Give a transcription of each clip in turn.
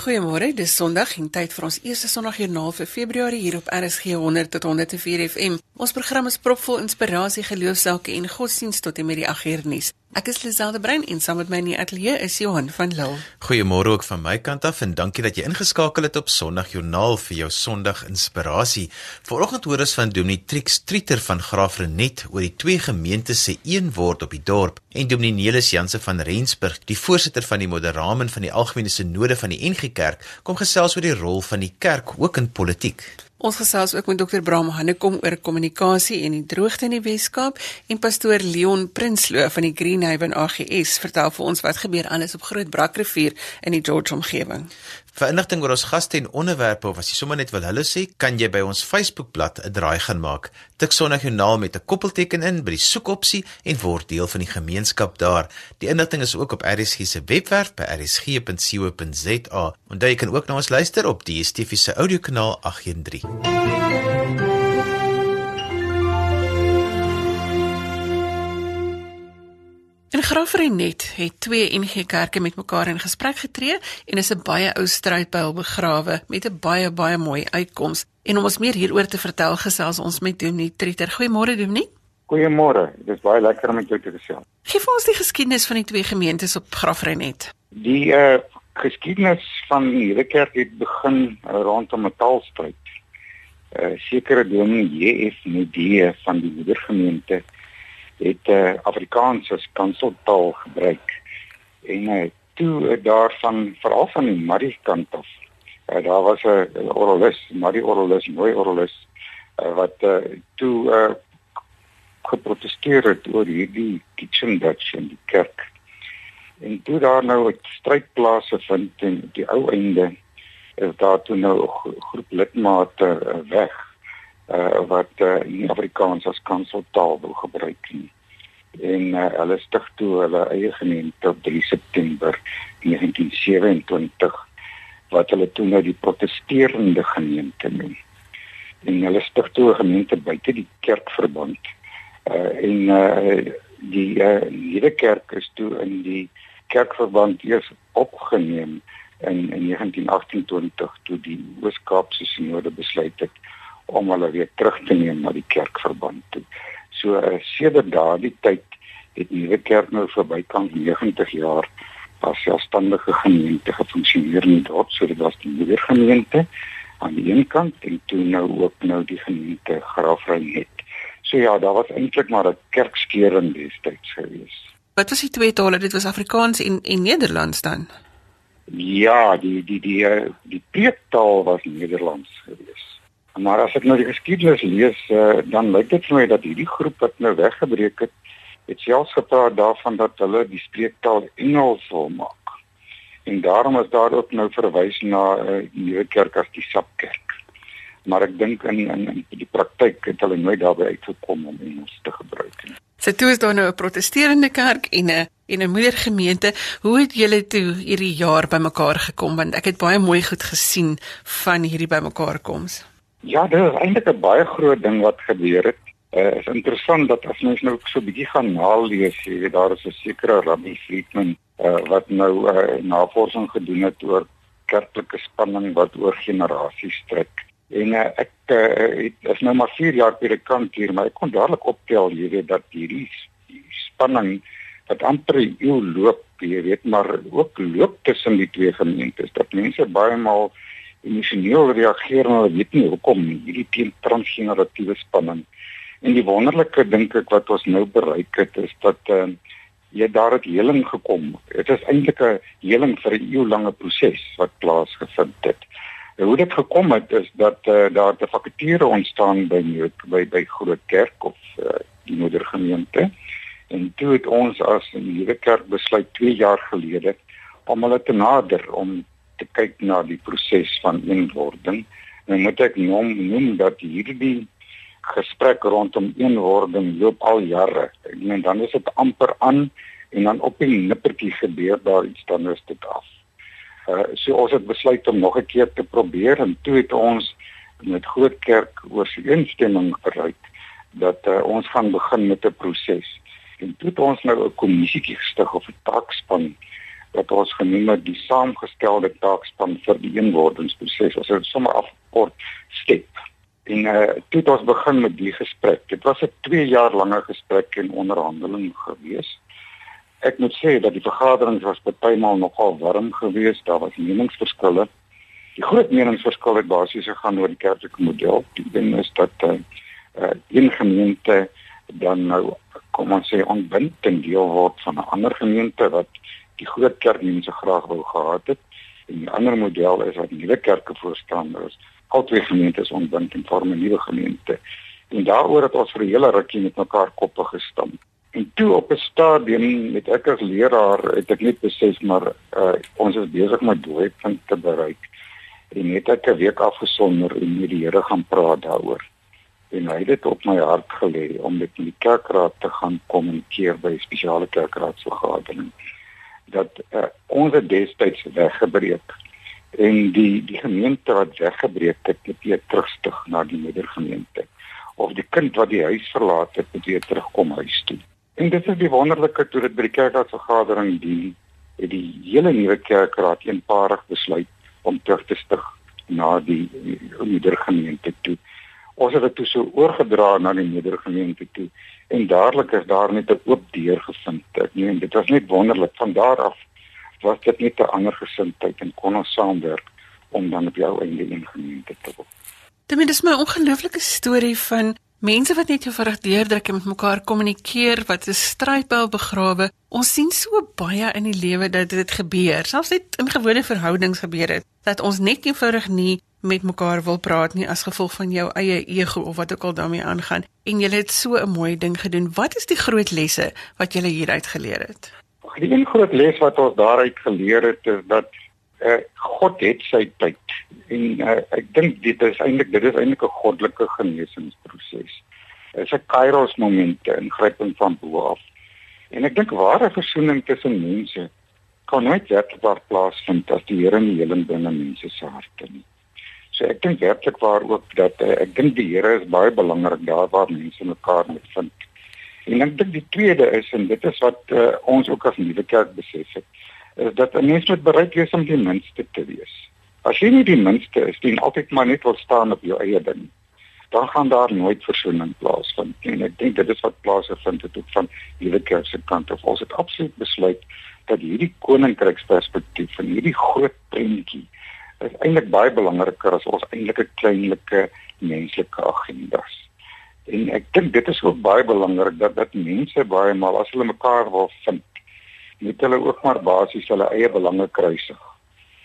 Goeiemôre, dis Sondag en tyd vir ons eerste Sondagjoernaal vir Februarie hier op RSG 100 tot 104 FM. Ons program is propvol inspirasie, geloofsake en godsdienst tot en met die 8 uur nuus. Ek is Liselde Brein en saam met my in die ateljee is Johan van Lille. Goeiemôre ook van my kant af en dankie dat jy ingeskakel het op Sondagjoernaal vir jou Sondag inspirasie. Vanoggend hoor ons van Dominee Trix Trieter van Graafrenet oor die twee gemeentes se een word op die dorp en Dominee Nelis Janse van Rensburg, die voorsitter van die Moderamen van die Algemene Sinode van die NG Kerk, kom gesels oor die rol van die kerk ook in politiek. Ons gesels ook met dokter Bram Hannekom oor kommunikasie en die droogte in die Weskaap en pastoor Leon Prinsloo van die Greenhaven AGS vertel vir ons wat gebeur alles op Groot Brakrivier in die George omgewing. Vir inligting oor ons gaste en onderwerpe of as jy sommer net wil hulle sê, kan jy by ons Facebookblad 'n draai gaan maak. Tik Sondagjoernaal met 'n koppelteken in by die soekopsie en word deel van die gemeenskap daar. Die inligting is ook op RSG se webwerf by rsg.co.za. Onthou jy kan ook na ons luister op DSTV se audiokanaal 813. In Graafrenet het twee NG Kerke met mekaar in gesprek getree en is 'n baie ou strydpyl begrawe met 'n baie baie mooi uitkoms. En om ons meer hieroor te vertel, gesels ons met Dominee Trieter. Goeiemôre Dominee. Goeiemôre. Dit is baie lekker om met jou te gesels. Geef ons die geskiedenis van die twee gemeentes op Graafrenet. Die uh geskiedenis van hierdie kerk het begin uh, rondom 'n taalstryd. uh, Sekere Dominee JF Medee van die moedergemeente het uh, Afrikaans as kanseltaal gebruik. En uh, toe uh, daarvan veral van die Marie kant af uh, daar was 'n uh, orolus Marie orolus mooi orolus uh, wat uh, toe uh, geprotesteer het oor hierdie kitchen Dutch in die kerk. En toe daar nou 'n strydplase vind en die ou einde is daar toe nou groep lidmate uh, weg uh, wat uh, in Afrikaans as kanseltaal wil gebruik nie. en uh, hulle stig toe hulle eie gemeente op 3 September 1927 wat hulle toe nou die protesterende gemeente noem. En hulle stig toe 'n gemeente buite die kerkverband. Uh, en uh, die uh, hierdie kerk is toe in die kerkverband eers opgeneem in, in 1928 toe die Oos-Kaapse sinode besluit het om hulle weer terug te neem na die kerkverband toe. So uh, sedert daardie tyd het Nuwe Kerk nou vir bykans 90 jaar as selfstandige gemeente gefunksioneer in dorp, so dit was die nuwe gemeente aan die een kant en toe nou ook nou die gemeente Graafrenet. So ja, daar was eintlik maar 'n kerkskeuring destyds gewees. Wat was die twee tale? Dit was Afrikaans en en Nederlands dan. Ja, die die die die, die preektaal was Nederlands gewees. Maar as ek nou die geskiedenis lees, uh, dan lyk dit vir my dat hierdie groep wat nou weggebreek het, het selfs gepraat daarvan dat hulle die spreektaal Engels wil maak. En daarom is daar ook nou verwys na 'n uh, nuwe kerk as die Sapkerk. Maar ek dink in, in in die praktyk het hulle nooit daarby uitgekom om Engels te gebruik nie. So toe is daar nou 'n protesterende kerk en 'n en 'n moedergemeente. Hoe het julle toe hierdie jaar bymekaar gekom want ek het baie mooi goed gesien van hierdie bymekaar koms. Ja, dit is eintlik 'n baie groot ding wat gebeur het. Uh, is interessant dat as mens nou so 'n bietjie gaan nalees, jy weet daar is 'n sekere Rabbi Friedman uh, wat nou uh, navorsing gedoen het oor kerklike spanning wat oor generasies strek. En uh, ek uh, het is nou maar 4 jaar predikant hier, maar ek kon dadelik optel jy weet dat hierdie spanning wat amper eeu loop, jy weet maar ook loop tussen die twee gemeentes. Dat mense baie maal emosioneel reageer en hulle weet nie hoekom nie hierdie teen transgeneratiewe spanning. En die wonderlike dink ek wat ons nou bereik het is dat uh, jy daar het heling gekom. Dit is eintlik 'n heling vir 'n eeulange proses wat plaasgevind het. En hoe dit gekom het is dat uh, daar 'n vakature ontstaan by by by Groot Kerk of uh, die moedergemeente en toe het ons as 'n nuwe kerk besluit 2 jaar gelede om hulle te nader om te kyk na die proses van eenwording. En moet ek noem noem dat hierdie gesprek rondom eenwording loop al jare. Ek meen dan is dit amper aan en dan op 'n nippertjie gebeur daar iets dan is dit af. Uh so ons het besluit om nog 'n keer te probeer en toe het ons met groot kerk ooreenstemming bereik dat uh, ons gaan begin met 'n proses. En toe het ons nou 'n kommissie gestig of 'n taakspan wat ons genoem het die saamgestelde taakspan vir die eenwordingsproses. Ons het sommer afkort step. En uh toe ons begin met die gesprek. Dit was 'n 2 jaar lange gesprek en onderhandeling gewees. Ek moet sê dat die vergaderings was partymal nogal warm geweest. Daar was meningsverskille. Die groot meningsverskil het basies gegaan oor die kerklike model. Die ding is dat uh, uh een gemeente dan nou kom ons sê ontbind en deel word van 'n ander gemeente wat die groot kerkmense graag wou gehad het. En die ander model is dat nuwe kerke voorstanders al twee gemeentes ontbind en vorm 'n nuwe gemeente. En daaroor het ons vir 'n hele rukkie met mekaar koppe gestamp. En toe op 'n stadium met ek as leraar het ek net besef maar uh, ons is besig met doelwitte te bereik. En net ek 'n week afgesonder en met die Here gaan praat daaroor en hy het dit op my hart gelê om met die kerkraad te gaan kommunikeer by 'n spesiale kerkraadsvergadering dat uh, ons het destyds weggebreek en die die gemeente wat weggebreek het het weer terugstig na die moedergemeente. Of die kind wat die huis verlaat het het weer terugkom huis toe. En dit is die wonderlike toe dit by die kerkraadsvergadering dien het die hele nuwe kerkraad eenparig besluit om terug te stig na die moedergemeente toe ons het dit toe so oorgedra na die nedergemeente toe en dadelik is daar net 'n oop deur gevind. Ek meen dit was net wonderlik van daar af was dit net 'n ander gesindheid en kon ons saamwerk om dan op jou in gemeente te word. Dit is my ongelooflike storie van mense wat net eenvoudig deurdruk en met mekaar kommunikeer wat 'n strydbou begrawe. Ons sien so baie in die lewe dat dit gebeur, selfs net in gewone verhoudings gebeur dit dat ons net eenvoudig nie met mekaar wil praat nie as gevolg van jou eie ego of wat ook al daarmee aangaan en jy het so 'n mooi ding gedoen. Wat is die groot lesse wat jy hieruit geleer het? Die een groot les wat ons daaruit geleer het is dat uh, God het sy tyd. En uh, ek dink dit is eintlik dit is eintlik 'n goddelike genesingsproses. Dit is 'n kairos momente ingryping van bo af. En ek dink ware versoening tussen mense kan nooit werklik plaasvind as die Here nie heling binne mense se harte nie. So ek dink werklik waar ook dat uh, ek dink die Here is baie belangrik daar waar mense mekaar moet vind. En ek dink die tweede is en dit is wat uh, ons ook as nuwe kerk besef het, is dat 'n mens moet bereid wees om die minste te wees. As jy nie die minste is, dien altyd maar net wil staan op jou eie ding. Dan gaan daar nooit versoening plaasvind nie. En ek dink dit is wat plaasvind het ook van nuwe kerk se kant af. Ons het absoluut besluit dat hierdie koninkryksperspektief van hierdie groot prentjie is eintlik baie belangriker as ons eintlike kleinlike menslike agendas. En ek dink dit is ook baie belangrik dat dat mense baie maal as hulle mekaar wil vind, moet hulle ook maar basies hulle eie belange kruisig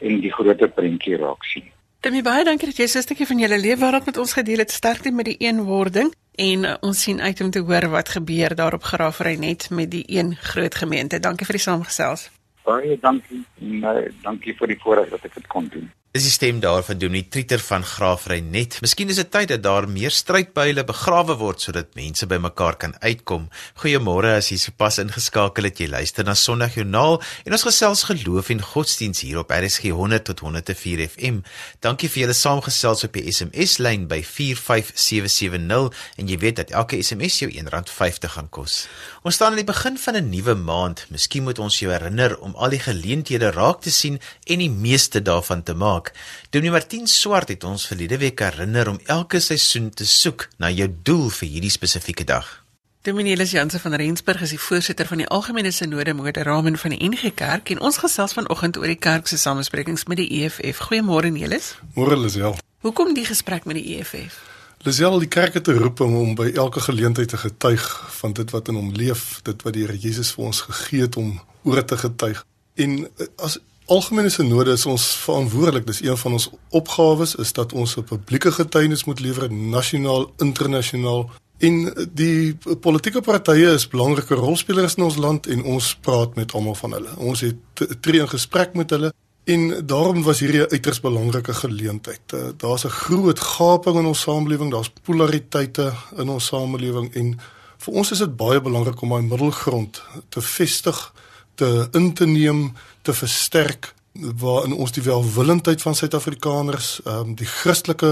en die groter prentjie raak sien. Demi baie dankie dat jy so 'n stukkie van jou lewe waarop met ons gedeel het. Sterkte met die eenwording en uh, ons sien uit om te hoor wat gebeur daarop Graafry net met die een groot gemeente. Dankie vir die saamgesels. Baie dankie. Nee, dankie vir die voorreg dat ek dit kon doen. Dis die stem daarvan die trieter van Graafry net. Miskien is dit tyd dat daar meer strydbuile begrawe word sodat mense bymekaar kan uitkom. Goeiemôre as jy sopas ingeskakel het. Jy luister na Sondagjoernaal en ons gesels geloof en godsdiens hier op RSG 100 tot 104 FM. Dankie vir julle saamgesels op die SMS lyn by 45770 en jy weet dat elke SMS jou R1.50 gaan kos. Ons staan aan die begin van 'n nuwe maand. Miskien moet ons jou herinner om al die geleenthede raak te sien en die meeste daarvan te maak. Dominee Martin Swart het ons verlede week herinner om elke seisoen te soek na jou doel vir hierdie spesifieke dag. Dominee Elis Jansen van Rensburg is die voorsitter van die Algemene Sinode Moderamen van die NG Kerk en ons gesels vanoggend oor die kerk se samesprekings met die EFF. Goeiemôre Elis. Môre Lisel. Hoekom die gesprek met die EFF? Lisel, die kerk het 'n roeping om by elke geleentheid te getuig van dit wat in hom leef, dit wat die Here Jesus vir ons gegee het om oor te getuig. En as Algemene sinode is ons verantwoordelik. Dis een van ons opgawes is dat ons 'n publieke getuienis moet lewer nasionaal, internasionaal. En die politieke partye is belangrike rolspelers in ons land en ons praat met almal van hulle. Ons het tree in gesprek met hulle en daarom was hierdie 'n uiters belangrike geleentheid. Eh, daar's 'n groot gaping in ons samelewing, daar's polariteite in ons samelewing en vir ons is dit baie belangrik om 'n middelgrond te vestig te in te neem, te versterk waarin ons die welwillendheid van Suid-Afrikaners, ehm um, die Christelike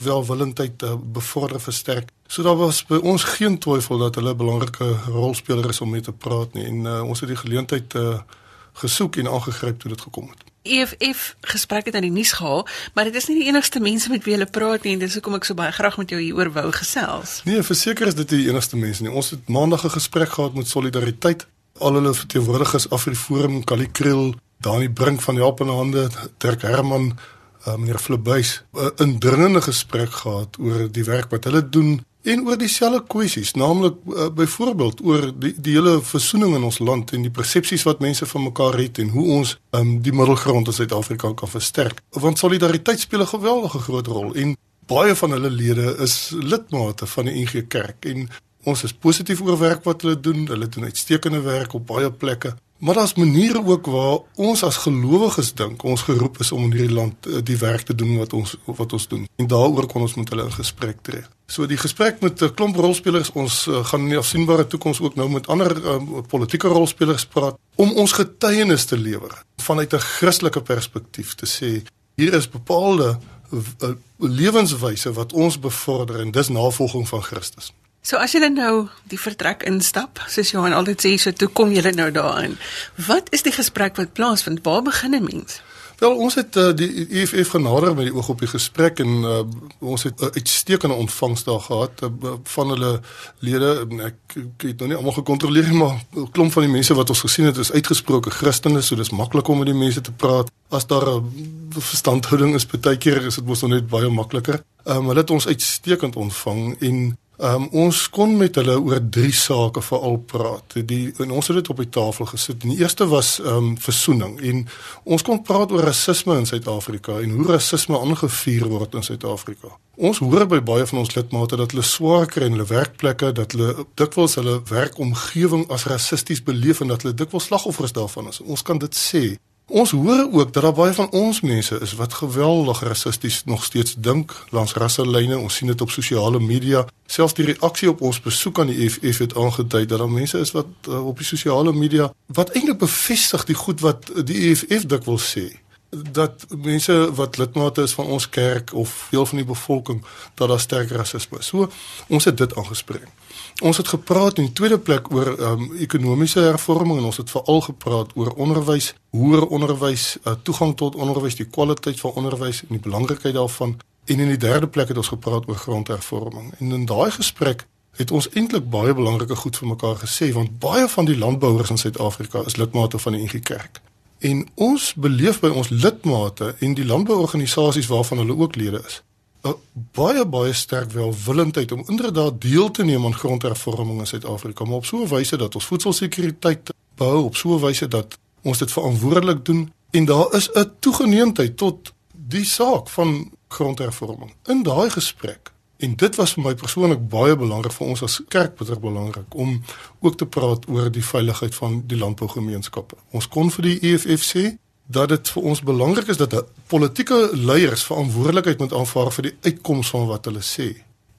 welwillendheid uh, bevorder versterk. So daar was by ons geen twyfel dat hulle 'n belangrike rolspeler is om mee te praat nie en uh, ons het die geleentheid uh, gesoek en aangegryp toe dit gekom het. EFF gesprek het aan die nuus gehaal, maar dit is nie die enigste mense met wie hulle praat nie en dis hoekom ek so baie graag met jou hieroor wou gesels. Nee, verseker is dit die enigste mense nie. Ons het maandag 'n gesprek gehad met Solidariteit. Al hulle verteenwoordigers Afriforum, Kali Kriel, Dani Brink van Helpende Hande, Dirk Herman, uh, meneer Flibuys 'n indringende gesprek gehad oor die werk wat hulle doen en oor dieselfde kwessies, naamlik uh, byvoorbeeld oor die die hele versoening in ons land en die persepsies wat mense van mekaar het en hoe ons um, die middelgrond in Suid-Afrika kan versterk. Want solidariteit speel 'n geweldige groot rol en baie van hulle lede is lidmate van die NG Kerk en ons is positief oor werk wat hulle doen. Hulle doen uitstekende werk op baie plekke. Maar daar's maniere ook waar ons as gelowiges dink ons geroep is om in hierdie land eh, die werk te doen wat ons wat ons doen. En daaroor kon ons met hulle in gesprek tree. So die gesprek met 'n klomp rolspelers, ons uh, gaan in die afsienbare toekoms ook nou met ander uh, politieke rolspelers praat om ons getuienis te lewer vanuit 'n Christelike perspektief te sê hier is bepaalde lewenswyse wat ons bevorder en dis navolging van Christus. So as jy nou die vertrek instap, soos Johan altyd sê, so toe kom jy nou daarin. Wat is die gesprek wat plaasvind? Waar begin 'n mens? Wel, ons het uh, die EFF genader met die oog op die gesprek en uh, ons het 'n uh, uitstekende ontvangs daar gehad uh, van hulle lede. Ek, ek het nou nie almal gekontroleer nie, maar 'n klomp van die mense wat ons gesien het, is uitgesproke Christene, so dis maklik om met die mense te praat. As daar 'n uh, verstandhouding is, baie keer is dit mos nog net baie makliker. Um, hulle het ons uitstekend ontvang en Ehm um, ons kon met hulle oor drie sake veral praat. Die en ons het dit op die tafel gesit. Die eerste was ehm um, versoening en ons kon praat oor rasisme in Suid-Afrika en hoe rasisme aangevuur word in Suid-Afrika. Ons hoor by baie van ons lidmate dat hulle swaar kry in hulle werkplekke, dat hulle dikwels hulle werkomgewing as rassisties beleef en dat hulle dikwels slagoffers daarvan is. Ons kan dit sê. Ons hoor ook dat daar baie van ons mense is wat geweldig rassisties nog steeds dink langs rasselyne. Ons sien dit op sosiale media. Selfs die reaksie op ons besoek aan die EFF het aangedui dat daar mense is wat uh, op die sosiale media wat eintlik bevestig die goed wat die EFF dikwels sê dat mense wat lidmate is van ons kerk of deel van die bevolking dat daar sterk rasisme is. So ons het dit aangespreek. Ons het gepraat in die tweede plek oor um, ekonomiese hervorming en ons het veral gepraat oor onderwys, hoër onderwys, uh, toegang tot onderwys, die kwaliteit van onderwys en die belangrikheid daarvan. En in die derde plek het ons gepraat oor grondhervorming. En in daai gesprek het ons eintlik baie belangrike goed vir mekaar gesê want baie van die landbouers in Suid-Afrika is lidmate van die NG Kerk. En ons beleef by ons lidmate en die landbouorganisasies waarvan hulle ook lede is, baie baie sterk welwillendheid om inderdaad deel te neem aan grondhervorming in Suid-Afrika, maar op so 'n wyse dat ons voedselsekuriteit bou, op so 'n wyse dat ons dit verantwoordelik doen en daar is 'n toegeneemdheid tot die saak van grondhervorming. In daai gesprek En dit was vir my persoonlik baie belangrik vir ons as kerk beter belangrik om ook te praat oor die veiligheid van die landbougemeenskappe. Ons kon vir die EFF sê dat dit vir ons belangrik is dat politieke leiers verantwoordelikheid moet aanvaar vir die uitkoms van wat hulle sê.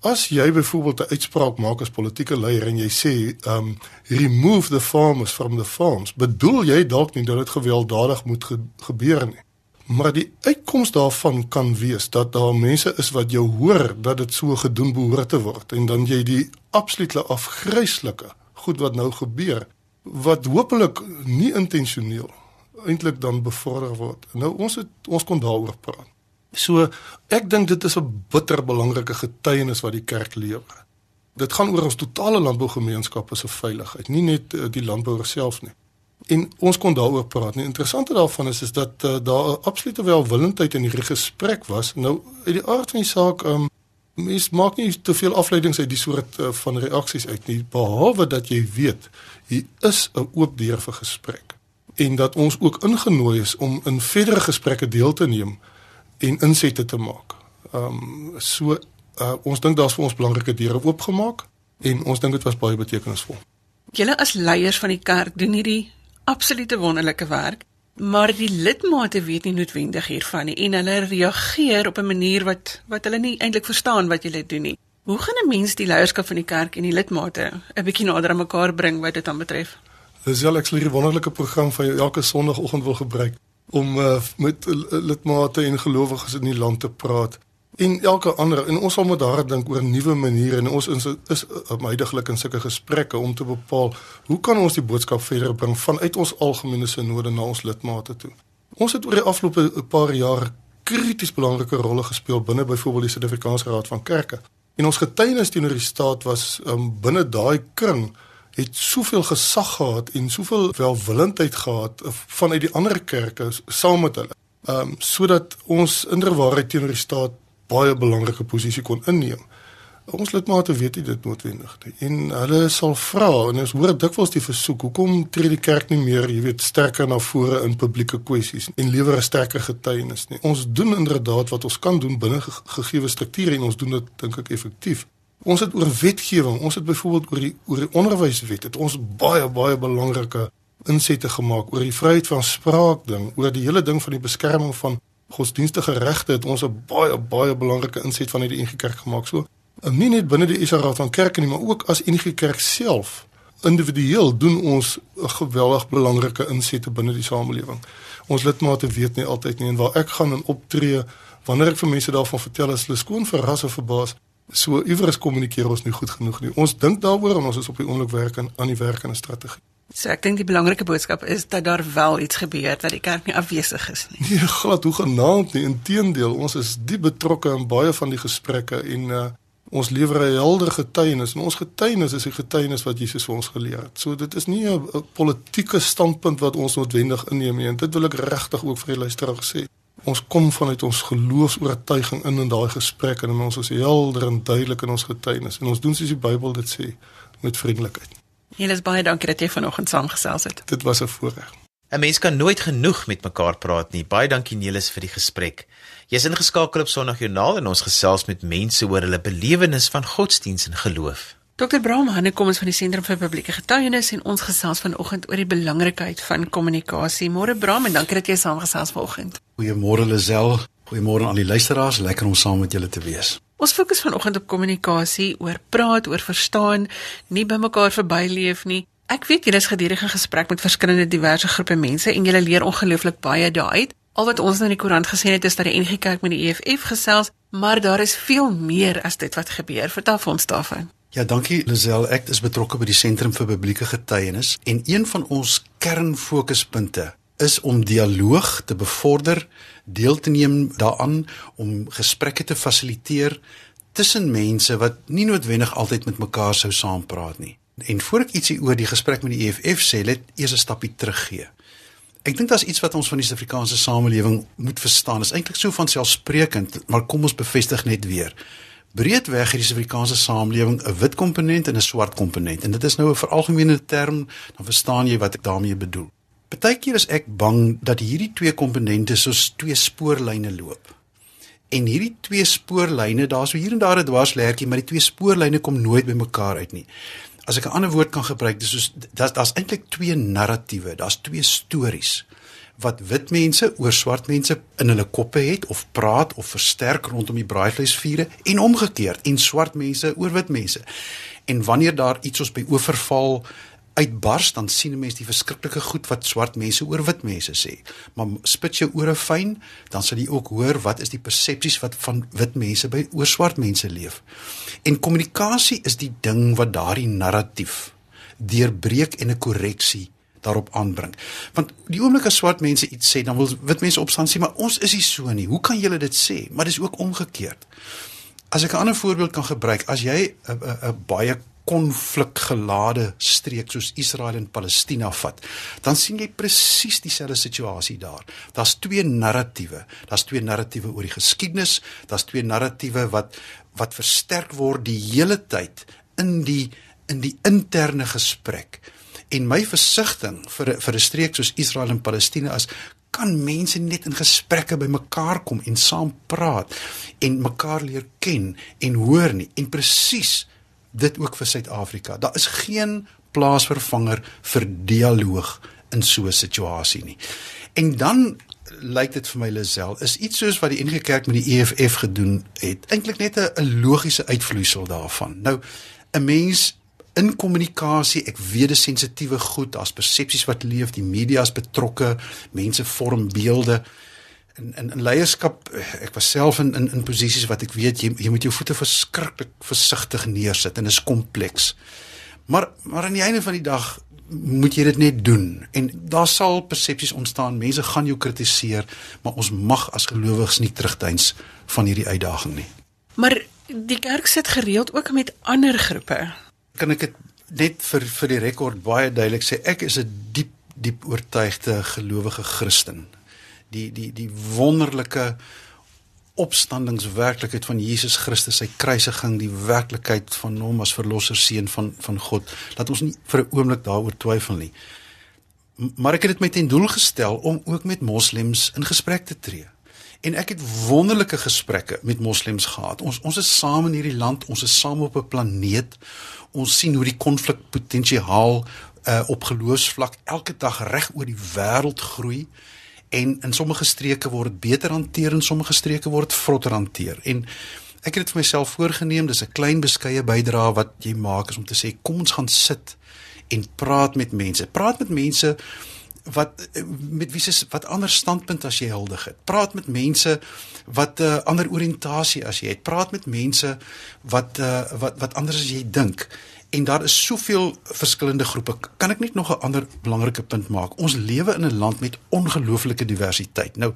As jy byvoorbeeld 'n uitspraak maak as politieke leier en jy sê um remove the farmers from the farms, bedoel jy dalk nie dat dit gewelddadig moet ge gebeur nie. Maar die uitkoms daarvan kan wees dat daar mense is wat jou hoor dat dit so gedoen behoort te word en dan jy die absolute afgryslike goed wat nou gebeur wat hopelik nie intentioneel eintlik dan bevorder word. Nou ons het ons kon daaroor praat. So ek dink dit is 'n bitter belangrike getuienis wat die kerk lewer. Dit gaan oor ons totale landbougemeenskap se veiligheid, nie net eh, die landbouer self nie. En ons kon daaroor praat. Die interessante daarvan is is dat uh, daar 'n absolute welwillendheid in hierdie gesprek was. Nou uit die aard van die saak, ehm um, mens maak nie te veel afleidings uit die soort uh, van reaksies uit nie, behalwe dat jy weet hier is 'n oop deur vir gesprek en dat ons ook ingenooi is om in verdere gesprekke deel te neem en insette te maak. Ehm um, so uh, ons dink daar's vir ons belangrike deure oopgemaak en ons dink dit was baie betekenisvol. Julle as leiers van die kerk doen hierdie absolute wonderlike werk, maar die lidmate weet nie noodwendig hiervan nie en hulle reageer op 'n manier wat wat hulle nie eintlik verstaan wat julle doen nie. Hoe gaan 'n mens die leierskap van die kerk en die lidmate 'n bietjie nader aan mekaar bring wat dit dan betref? Dis wel ek sal hierdie wonderlike program van elke sonoggend wil gebruik om uh, met lidmate en gelowiges in die land te praat en elke ander en ons sal moet daar dink oor nuwe maniere en ons is is huidigelik in sulke gesprekke om te bepaal hoe kan ons die boodskap verder bring vanuit ons algemene sinode na ons lidmate toe. Ons het oor die afgelope paar jaar krities belangrike rolle gespeel binne byvoorbeeld die Suid-Afrikaanse Raad van Kerke. En ons getuienis teenoor die staat was um, binne daai kring het soveel gesag gehad en soveel welwillendheid gehad vanuit die ander kerke saam met hulle. Ehm um, sodat ons inderwaarheid teenoor die staat baie belangrike posisie kon inneem. Ons lidmate weet nie dit noodwendig nie en hulle sal vra en ons hoor dikwels die versoek hoekom tree die kerk nie meer, jy weet, sterker na vore in publieke kwessies en lewer 'n sterker getuienis nie. Ons doen inderdaad wat ons kan doen binne gegeewe strukture en ons doen dit dink ek effektief. Ons het oor wetgewing, ons het byvoorbeeld oor die oor die onderwyswet het ons baie baie belangrike insette gemaak oor die vryheid van spraak ding, oor die hele ding van die beskerming van godsdienstige regte het ons 'n baie baie belangrike inset van hierdie NG Kerk gemaak. So nie net binne die Israel Raad van Kerke nie, maar ook as NG Kerk self. Individueel doen ons 'n geweldig belangrike insette binne die samelewing. Ons lidmate weet nie altyd nie en waar ek gaan en optree, wanneer ek vir mense daarvan vertel, is hulle skoon verras of verbaas. So iewers kommunikeer ons nie goed genoeg nie. Ons dink daaroor en ons is op die oomblik werk aan aan die werk en 'n strategie. So ek dink die belangrike boodskap is dat daar wel iets gebeur dat die kerk nie afwesig is nie. Nee, glad hoe genaamd nie. Inteendeel, ons is diep betrokke in baie van die gesprekke en uh, ons lewer 'n helder getuienis en ons getuienis is die getuienis wat Jesus vir ons geleer het. So dit is nie 'n politieke standpunt wat ons noodwendig inneem nie en dit wil ek regtig ook vir die luisteraar sê. Ons kom vanuit ons geloofs-oortuiging in in daai gesprek en ons is helder en duidelik in ons getuienis en ons doen soos die Bybel dit sê met vriendelikheid. Julle is baie dankie dat jy vanoggend saamgesels het. Dit was 'n voorreg. 'n Mens kan nooit genoeg met mekaar praat nie. Baie dankie Nelis vir die gesprek. Jy's ingeskakel op Sondagjoernaal en ons gesels met mense oor hulle belewenis van godsdiens en geloof. Dr. Braam, hy kom ons van die Sentrum vir Publieke Getuienis en ons gesels vanoggend oor die belangrikheid van kommunikasie. Môre Braam en dankie dat jy saamgesels vanoggend. Goeiemôre Lisel. Goeiemôre aan al die luisteraars. Lekker om saam met julle te wees. Ons fokus vanoggend op kommunikasie, oor praat, oor verstaan, nie by mekaar verbyleef nie. Ek weet julle is gedurig in gesprek met verskillende diverse groepe mense en julle leer ongelooflik baie daaruit. Al wat ons nou in die koerant gesien het is dat die NG Kerk met die EFF gesels, maar daar is veel meer as dit wat gebeur. Vertel vir ons daarvan. Ja, dankie Lisel. Ek is betrokke by die Sentrum vir Publieke Getuienis en een van ons kernfokuspunte is om dialoog te bevorder, deel te neem daaraan om gesprekke te fasiliteer tussen mense wat nie noodwendig altyd met mekaar sou saampraat nie. En voor ek ietsie oor die gesprek met die EFF sê, let eers 'n stapie teruggee. Ek dink daar's iets wat ons van die Suid-Afrikaanse samelewing moet verstaan. Dit is eintlik so van selfsprekend, maar kom ons bevestig net weer. Breedweg het die Suid-Afrikaanse samelewing 'n wit komponent en 'n swart komponent. En dit is nou 'n veralgemene term, dan verstaan jy wat ek daarmee bedoel. Partykeer is ek bang dat hierdie twee komponente soos twee spoorlyne loop. En hierdie twee spoorlyne, daar's so hier en daar 'n dwarsleertjie, maar die twee spoorlyne kom nooit by mekaar uit nie. As ek 'n ander woord kan gebruik, dis soos daar's daar's eintlik twee narratiewe, daar's twee stories wat wit mense oor swart mense in hulle koppe het of praat of versterk rondom die braaivleisvure en omgekeerd en swart mense oor wit mense. En wanneer daar iets ons by oorval uitbars dan sien 'n mens die verskriklike goed wat swart mense oor wit mense sê. Maar spit jou ore fyn, dan sal jy ook hoor wat is die persepsies wat van wit mense by oor swart mense leef. En kommunikasie is die ding wat daardie narratief deurbreek en 'n korreksie daarop aanbring. Want die oomblik as swart mense iets sê, dan wil wit mense opstaan sê, maar ons is nie so nie. Hoe kan julle dit sê? Maar dis ook omgekeerd. As ek 'n ander voorbeeld kan gebruik, as jy 'n baie konflikgelade streek soos Israel en Palestina vat, dan sien jy presies dieselfde situasie daar. Daar's twee narratiewe. Daar's twee narratiewe oor die geskiedenis, daar's twee narratiewe wat wat versterk word die hele tyd in die in die interne gesprek. En my versigtiging vir vir 'n streek soos Israel en Palestina is kan mense net in gesprekke by mekaar kom en saam praat en mekaar leer ken en hoor nie en presies dit ook vir Suid-Afrika. Daar is geen plaasvervanger vir dialoog in so 'n situasie nie. En dan lyk dit vir my Lisel is iets soos wat die NG Kerk met die EFF gedoen het, eintlik net 'n logiese uitvloeisel daarvan. Nou 'n mens in kommunikasie, ek weet dit sensitiewe goed, daar's persepsies wat leef, die media is betrokke, mense vorm beelde. in in, in leierskap ek was self in in in posisies wat ek weet jy jy moet jou voete verskriklik versigtig neersit en dit is kompleks. Maar maar aan die einde van die dag moet jy dit net doen en daar sal persepsies ontstaan. Mense gaan jou kritiseer, maar ons mag as gelowiges nie terugduins van hierdie uitdaging nie. Maar die kerk sit gereeld ook met ander groepe. Kan ek dit net vir vir die rekord baie duidelik sê ek is 'n diep diep oortuigde gelowige Christen. Die die die wonderlike opstandingswerklikheid van Jesus Christus, sy kruisiging, die werklikheid van hom as verlosser seun van van God. Laat ons nie vir 'n oomblik daaroor twyfel nie. Maar ek het dit met ten doel gestel om ook met moslems in gesprek te tree. En ek het wonderlike gesprekke met moslems gehad. Ons ons is saam in hierdie land, ons is saam op 'n planeet. Ons sien hoe die konflik potensiaal uh, op geloofsvlak elke dag reg oor die wêreld groei en in sommige streke word dit beter hanteer en sommige streke word vrotter hanteer. En ek het dit vir myself voorgenem, dis 'n klein beskeie bydrae wat jy maak is om te sê kom ons gaan sit en praat met mense. Praat met mense wat met wie se wat ander standpunt as jy huldig het. Praat met mense wat 'n uh, ander oriëntasie as jy het. Praat met mense wat uh, wat wat anders as jy dink en daar is soveel verskillende groepe. Kan ek net nog 'n ander belangrike punt maak? Ons lewe in 'n land met ongelooflike diversiteit. Nou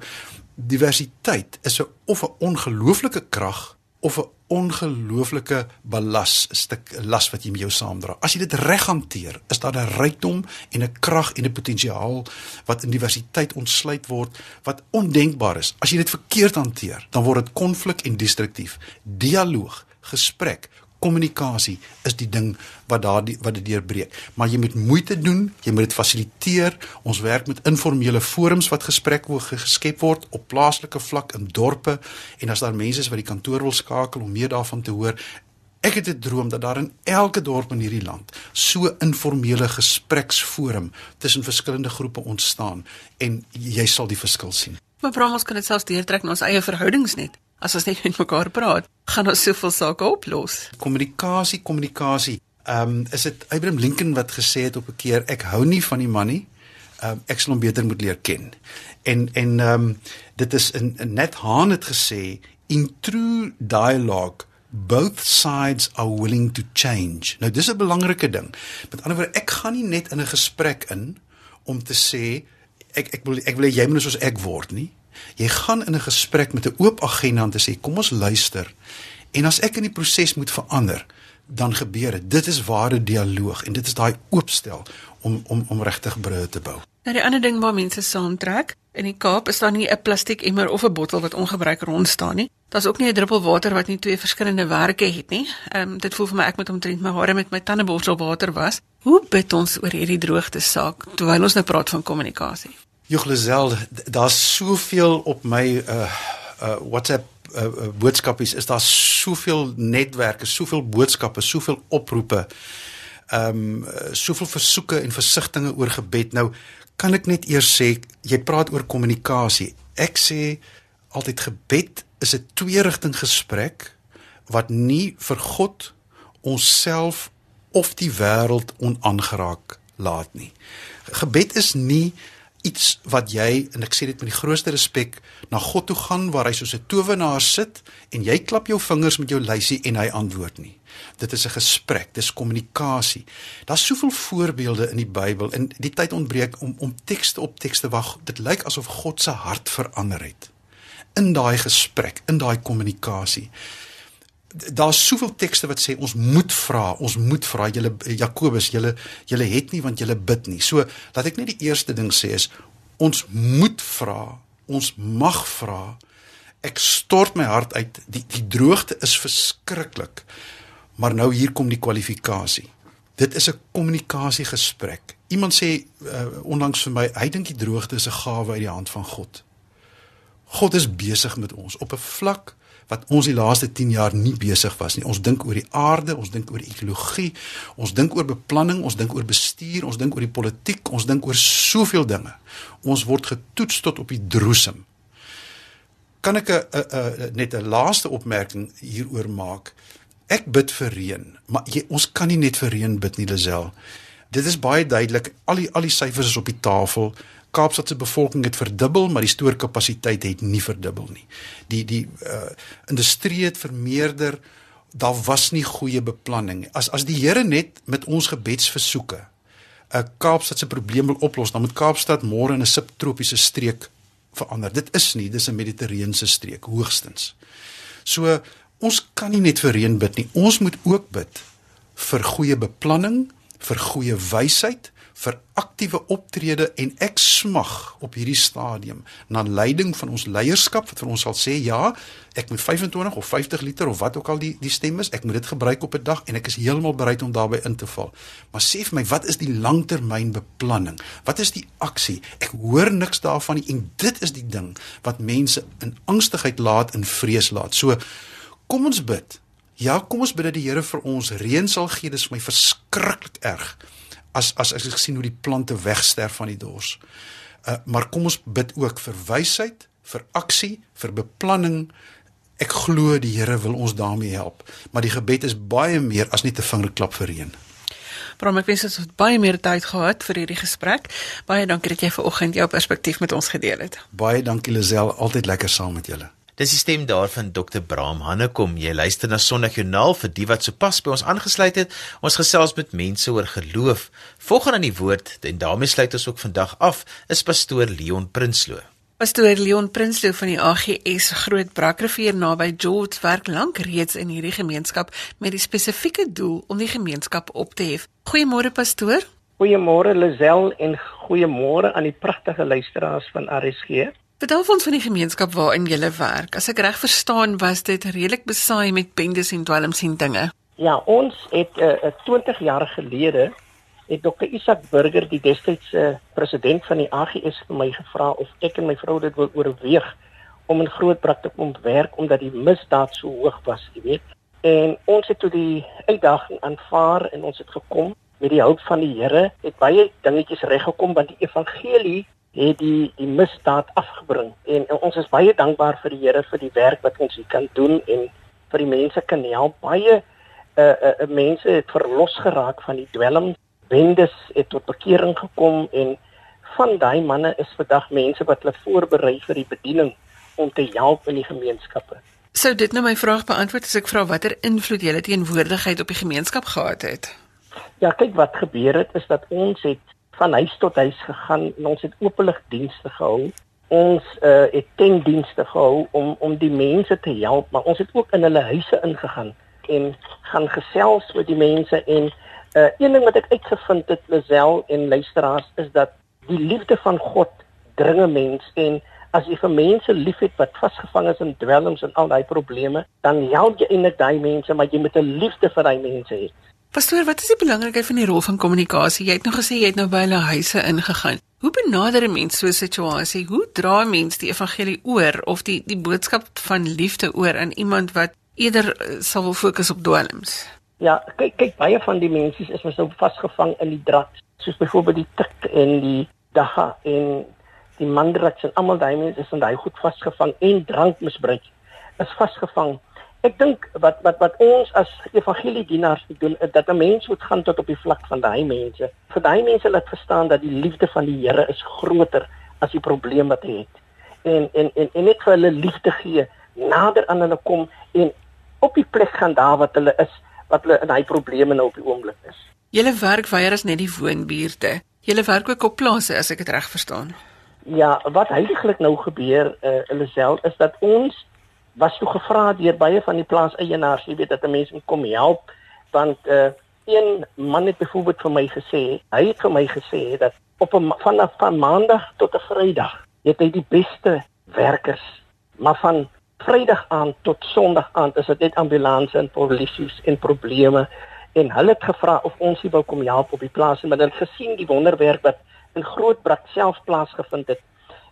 diversiteit is 'n of 'n ongelooflike krag of 'n ongelooflike ballas, 'n stuk las wat jy met jou saamdra. As jy dit reg hanteer, is daar 'n rykdom en 'n krag en 'n potensiaal wat in diversiteit ontsluit word wat ondenkbaar is. As jy dit verkeerd hanteer, dan word dit konflik en destruktief. Dialoog, gesprek, kommunikasie is die ding wat daardie wat dit deurbreek. Maar jy moet moeite doen, jy moet dit fasiliteer. Ons werk met informele forums wat gesprek word geskep word op plaaslike vlak in dorpe en as daar mense is wat die kantoor wil skakel om meer daarvan te hoor. Ek het 'n droom dat daar in elke dorp in hierdie land so informele gespreksforum tussen verskillende groepe ontstaan en jy sal die verskil sien. Maar brom ons kan dit selfs deurtrek na ons eie verhoudings net. As ons net met mekaar praat, gaan ons soveel sake oplos. Kommunikasie, kommunikasie. Ehm um, is dit Abraham Lincoln wat gesê het op 'n keer ek hou nie van die man nie. Ehm um, ek sal hom beter moet leer ken. En en ehm um, dit is in, in net Haan het gesê in true dialogue both sides are willing to change. Nou dis 'n belangrike ding. Met ander woorde, ek gaan nie net in 'n gesprek in om te sê ek ek wil ek wil jy moet soos ek word nie. Jy gaan in 'n gesprek met 'n oop agenda te sê kom ons luister. En as ek in die proses moet verander, dan gebeur dit. Dit is ware dialoog en dit is daai oopstel om om om regtig brûe te bou. Nou die ander ding waar mense saamtrek, in die Kaap is daar nie 'n plastiek emmer of 'n bottel wat ongebruik rond staan nie. Daar's ook nie 'n druppel water wat nie twee verskillende werke het nie. Ehm um, dit voel vir my ek moet omtrent my hare met my tandeborsel water was. Hoe bid ons oor hierdie droogte saak terwyl ons nou praat van kommunikasie? Joglezel, daar's soveel op my uh uh WhatsApp uh, uh boodskapies is daar soveel netwerke, soveel boodskappe, soveel oproepe. Um, soveel versoeke en versigtings oor gebed. Nou kan ek net eers sê jy praat oor kommunikasie. Ek sê altyd gebed is 'n twee-rigting gesprek wat nie vir God, onsself of die wêreld onaangeraak laat nie. Gebed is nie iets wat jy en ek sê dit met die grootste respek na God toe gaan waar hy soos 'n towenaar sit en jy klap jou vingers met jou lysie en hy antwoord nie. Dit is 'n gesprek, dis kommunikasie. Daar's soveel voorbeelde in die Bybel en die tyd ontbreek om om tekste op tekste wag. Dit lyk asof God se hart verander het in daai gesprek, in daai kommunikasie daar's soveel tekste wat sê ons moet vra, ons moet vra julle Jakobus, julle julle het nie want julle bid nie. So laat ek net die eerste ding sê is ons moet vra, ons mag vra. Ek stort my hart uit. Die die droogte is verskriklik. Maar nou hier kom die kwalifikasie. Dit is 'n kommunikasiegesprek. Iemand sê uh, onlangs vir my, hy dink die droogte is 'n gawe uit die hand van God. God is besig met ons op 'n vlak wat ons die laaste 10 jaar nie besig was nie. Ons dink oor die aarde, ons dink oor ekologie, ons dink oor beplanning, ons dink oor bestuur, ons dink oor die politiek, ons dink oor soveel dinge. Ons word getoets tot op die droesem. Kan ek 'n net 'n laaste opmerking hieroor maak? Ek bid vir reën, maar jy, ons kan nie net vir reën bid nie, Lisel. Dit is baie duidelik. Al die al die syfers is op die tafel. Kaapstad se bevolking het verdubbel, maar die stoorkapasiteit het nie verdubbel nie. Die die uh industrie het vermeerder. Daar was nie goeie beplanning. As as die Here net met ons gebedsversoeke 'n uh, Kaapstad se probleem wil oplos, dan moet Kaapstad môre in 'n subtropiese streek verander. Dit is nie, dis 'n mediterrane streek hoogstens. So ons kan nie net vir reën bid nie. Ons moet ook bid vir goeie beplanning, vir goeie wysheid, vir aktiewe optrede en ek smag op hierdie stadium na leiding van ons leierskap wat vir ons sal sê ja, ek moet 25 of 50 liter of wat ook al die die stem is, ek moet dit gebruik op 'n dag en ek is heeltemal bereid om daarbey in te val. Maar sê vir my, wat is die langtermynbeplanning? Wat is die aksie? Ek hoor niks daarvan nie en dit is die ding wat mense in angstigheid laat en vrees laat. So kom ons bid. Ja, kom ons bid dat die Here vir ons reën sal gee. Dit is vir my verskriklik erg as as ek sien hoe die plante wegsterf van die dors. Uh maar kom ons bid ook vir wysheid, vir aksie, vir beplanning. Ek glo die Here wil ons daarmee help, maar die gebed is baie meer as net 'n vingerklap vir reën. Bram, ek wens ons het baie meer tyd gehad vir hierdie gesprek. Baie dankie dat jy vanoggend jou perspektief met ons gedeel het. Baie dankie Lisel, altyd lekker saam met julle. Dis die stem daarvan Dr. Braam Hannekom. Jy luister na Sondagjoernaal vir die wat sopas by ons aangesluit het. Ons gesels met mense oor geloof. Volgens aan die woord en daarmee sluit ons ook vandag af is pastoor Leon Prinsloo. Pastoor Leon Prinsloo van die AGS Groot Brakrivier naby George werk lank reeds in hierdie gemeenskap met die spesifieke doel om die gemeenskap op te hef. Goeiemôre pastoor. Goeiemôre Lisel en goeiemôre aan die pragtige luisteraars van RSG. Vertel ons van die gemeenskap waarin jy werk. As ek reg verstaan, was dit redelik besaai met bendes en dwelms en dinge. Ja, ons het uh, 20 jaar gelede het Dr. Isak Burger, die destydse uh, president van die AGS vir my gevra of ek en my vrou dit wil oorweeg om in Grootbrak te kom werk omdat die misdaad so hoog was, jy weet. En ons het toe die uitdaging aanvaar en ons het gekom met die hulp van die Here, het baie dingetjies reggekom want die evangelie het die die misdaad afgebring en, en ons is baie dankbaar vir die Here vir die werk wat ons hier kan doen en vir die mense kan help baie uh, uh, uh mense het verlos geraak van die dwelm bendes het tot bekering gekom en van daai manne is vandag mense wat hulle voorberei vir die bediening om te help in die gemeenskappe. Sou dit nou my vraag beantwoord as ek vra watter invloed julle teenwoordigheid op die gemeenskap gehad het? Ja, kyk wat gebeur het is dat ons het van huis tot huis gegaan en ons het openlik dienste gehou. Ons uh, het tentdienste gehou om om die mense te help, maar ons het ook in hulle huise ingegaan en gaan gesels met die mense en uh, een ding wat ek uitgevind het Lisel en luisteraars is dat die liefde van God dringe mens en as jy vir mense liefhet wat vasgevang is in dwelms en al daai probleme, dan help jy eintlik daai mense, maar jy moet 'n liefde vir daai mense hê. Pastoor, wat is die belangrikheid van die rol van kommunikasie? Jy het nou gesê jy het nou by hulle huise ingegaan. Hoe benader 'n mens so 'n situasie? Hoe dra 'n mens die evangelie oor of die die boodskap van liefde oor aan iemand wat eerder eh, sal wil fokus op dwelms? Ja, kyk kyk baie van die mense is mos nou vasgevang in die drad, soos byvoorbeeld die tik en die dagga en die mandrats en almal daai mense is in daai goed vasgevang en drankmisbruik is vasgevang Ek dink wat wat wat ons as evangeliedienaars doen is dat 'n mens moet gaan tot op die vlak van daai mense. Vir daai mense laat verstaan dat die liefde van die Here is groter as die probleem wat hy het. En en en en net vir hulle liefde gee, nader aan hulle kom en op die plek gaan daar wat hulle is, wat hulle in daai probleme nou op die oomblik is. Julle werk weier as net die woonbuurte. Julle werk ook op plase as ek dit reg verstaan. Ja, wat heidaglik nou gebeur, uh, hulle self is dat ons was toe gevra deur baie van die plaaseienaars, jy weet dat 'n mens moet kom help want uh een man het byvoorbeeld vir my gesê, hy het vir my gesê dat op 'n vanaf van maandag tot 'n Vrydag het hy die beste werkers, maar van Vrydag aan tot Sondag aan is dit net ambulanse en polisies en probleme. En hulle het gevra of ons hier wou kom help op die plaas en maar hulle het gesien die wonderwerk wat in Grootbrak self plaasgevind het.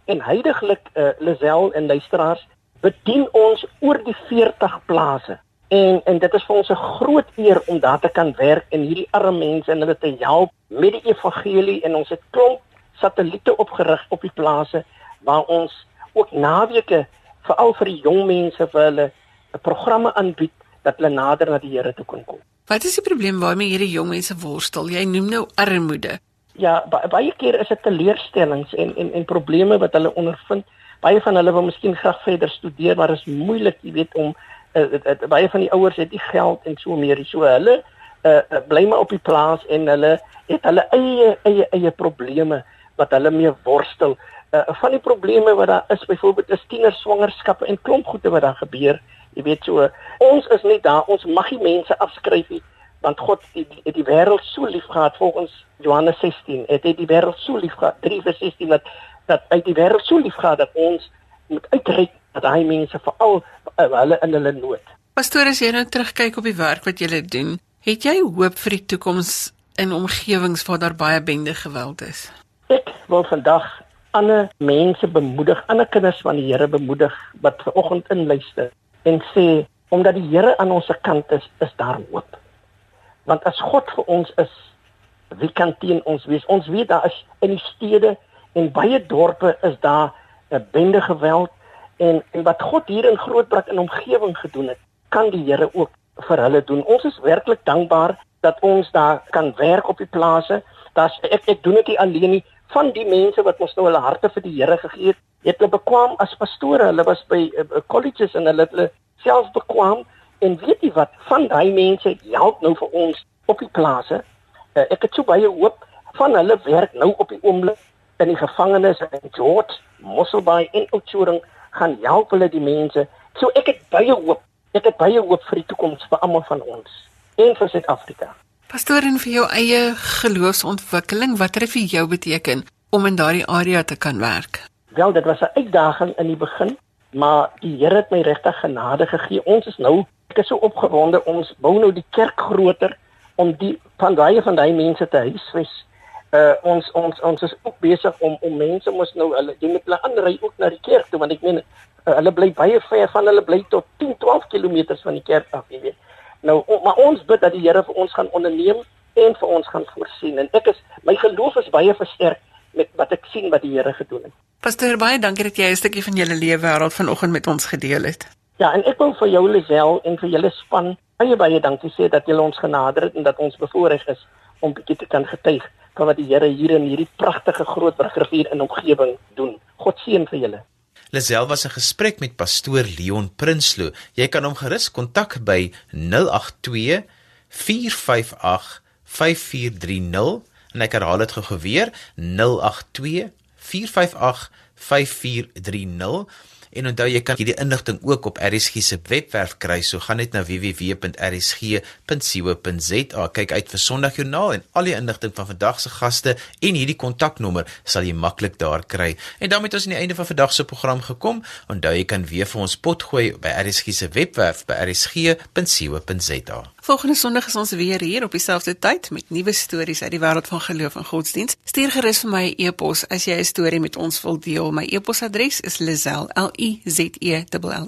En heidaglik uh, Lisel en luisteraars bedien ons oor die 40 plase. En en dit is vir ons 'n groot eer om daar te kan werk en hierdie arme mense en hulle te help met die evangelie en ons het klomp satelliete opgerig op die plase waar ons ook naweke veral vir die jong mense vir hulle 'n programme aanbied dat hulle nader na die Here toe kan kom. Wat is die probleem waarmee hierdie jong mense worstel? Jy noem nou armoede. Ja, ba baie keer is dit teleurstellings en en en probleme wat hulle ondervind. Baie van hulle wil miskien graag verder studeer, maar is moeilik, jy weet, om uh, uh, uh, baie van die ouers het nie geld en so meer. So hulle uh, uh, bly maar op die plaas en hulle het hulle eie eie eie probleme wat hulle mee worstel. Uh, van die probleme wat daar is, byvoorbeeld is tiener swangerskappe en klomp goede wat daar gebeur. Jy weet so, ons is nie daar, ons mag nie mense afskryf nie, want God het die, die wêreld so liefgehad volgens Johannes 16. Het hy die wêreld so liefgehad 3:16 dat dat hy die wêreld so liefgehad dat ons moet uitreik dat hy mense veral uh, hulle in hulle nood. Pastoor, as jy nou terugkyk op die werk wat jy doen, het jy hoop vir die toekoms in omgewings waar daar baie bende geweld is. Ek wil vandag ander mense bemoedig, ander kinders van die Here bemoedig wat ver oggend inluister en sê omdat die Here aan ons kant is, is daar hoop. Want as God vir ons is, wie kan teen ons wees? Ons weet daar is in die stede en baie dorpe is daar 'n bende geweld en en wat God hier in Grootbrak in omgewing gedoen het, kan die Here ook vir hulle doen. Ons is werklik dankbaar dat ons daar kan werk op die plase. Das ek ek doen dit nie alleen nie van die mense wat ons nou hulle harte vir die Here gegee het. Het hulle bekwam as pastore. Hulle was by uh, colleges en hulle het hulle self bekwam en weet jy wat van daai mense help nou vir ons op die plase. Uh, ek het so baie hoop van hulle werk nou op die oomblik in die gevangenis in George, Mosselbaai en Oudtshoorn gaan help hulle die mense. So ek het baie hoop. Ek het baie hoop vir die toekoms vir almal van ons en vir Suid-Afrika. Pastoor en vir jou eie geloofsontwikkeling, wat het dit vir jou beteken om in daardie area te kan werk? Wel, dit was 'n uitdaging in die begin, maar die Here het my regtig genade gegee. Ons is nou, ek is so opgewonde, ons bou nou die kerk groter om die van daai van daai mense te huisves. Uh ons ons ons is ook besig om om mense mos nou hulle jy moet hulle aanry ook na die kerk toe want ek meen uh, hulle bly baie ver van hulle bly tot 10 12 km van die kerk af, jy weet. Nou, o, maar ons bid dat die Here vir ons gaan onderneem en vir ons gaan voorsien. En ek is my geloof is baie versterk met wat ek sien wat die Here gedoen het. Pastor, baie dankie dat jy 'n stukkie van julle lewe wêreld vanoggend met ons gedeel het. Ja, en ek wil vir jou Lisel en vir julle span baie baie dankie sê dat julle ons genader het en dat ons bevoorreg is om bietjie te kan getuig van wat die Here hier in hierdie pragtige groot rivier in omgewing doen. God seën vir julle. Lisel was in gesprek met pastoor Leon Prinsloo. Jy kan hom gerus kontak by 082 458 5430 en ek herhaal dit gou weer 082 458 5430 En onthou jy kan hierdie inligting ook op RSG se webwerf kry. So gaan net na www.rsg.co.za. Kyk uit vir Sondagjoernaal en al die inligting van vandag se gaste en hierdie kontaknommer sal jy maklik daar kry. En daarmee het ons aan die einde van vandag se program gekom. Onthou jy kan weer vir ons pot gooi by RSG se webwerf by rsg.co.za. Volgende Sondag is ons weer hier op dieselfde tyd met nuwe stories uit die wêreld van geloof en godsdiens. Stuur gerus vir my 'n e e-pos as jy 'n storie met ons wil deel. My e-posadres is lizel l i z e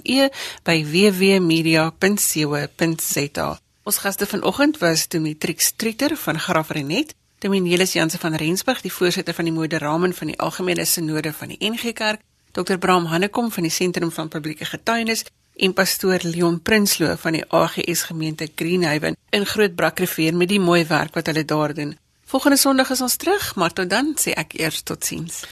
e by www.media.co.za. Ons gaste vanoggend was Dimitrix Trieter van Graafrenet, Dominielis Janse van Rensburg, die voorsitter van die Moderamen van die Algemene Sinode van die NG Kerk, Dr. Bram Hannekom van die Sentrum van Publieke Getuienis en pastoor Leon Prinsloo van die AGS gemeente Greenhaven in Groot Brakrivier met die mooi werk wat hulle daar doen. Volgende Sondag is ons terug, maar tot dan sê ek eers totsiens.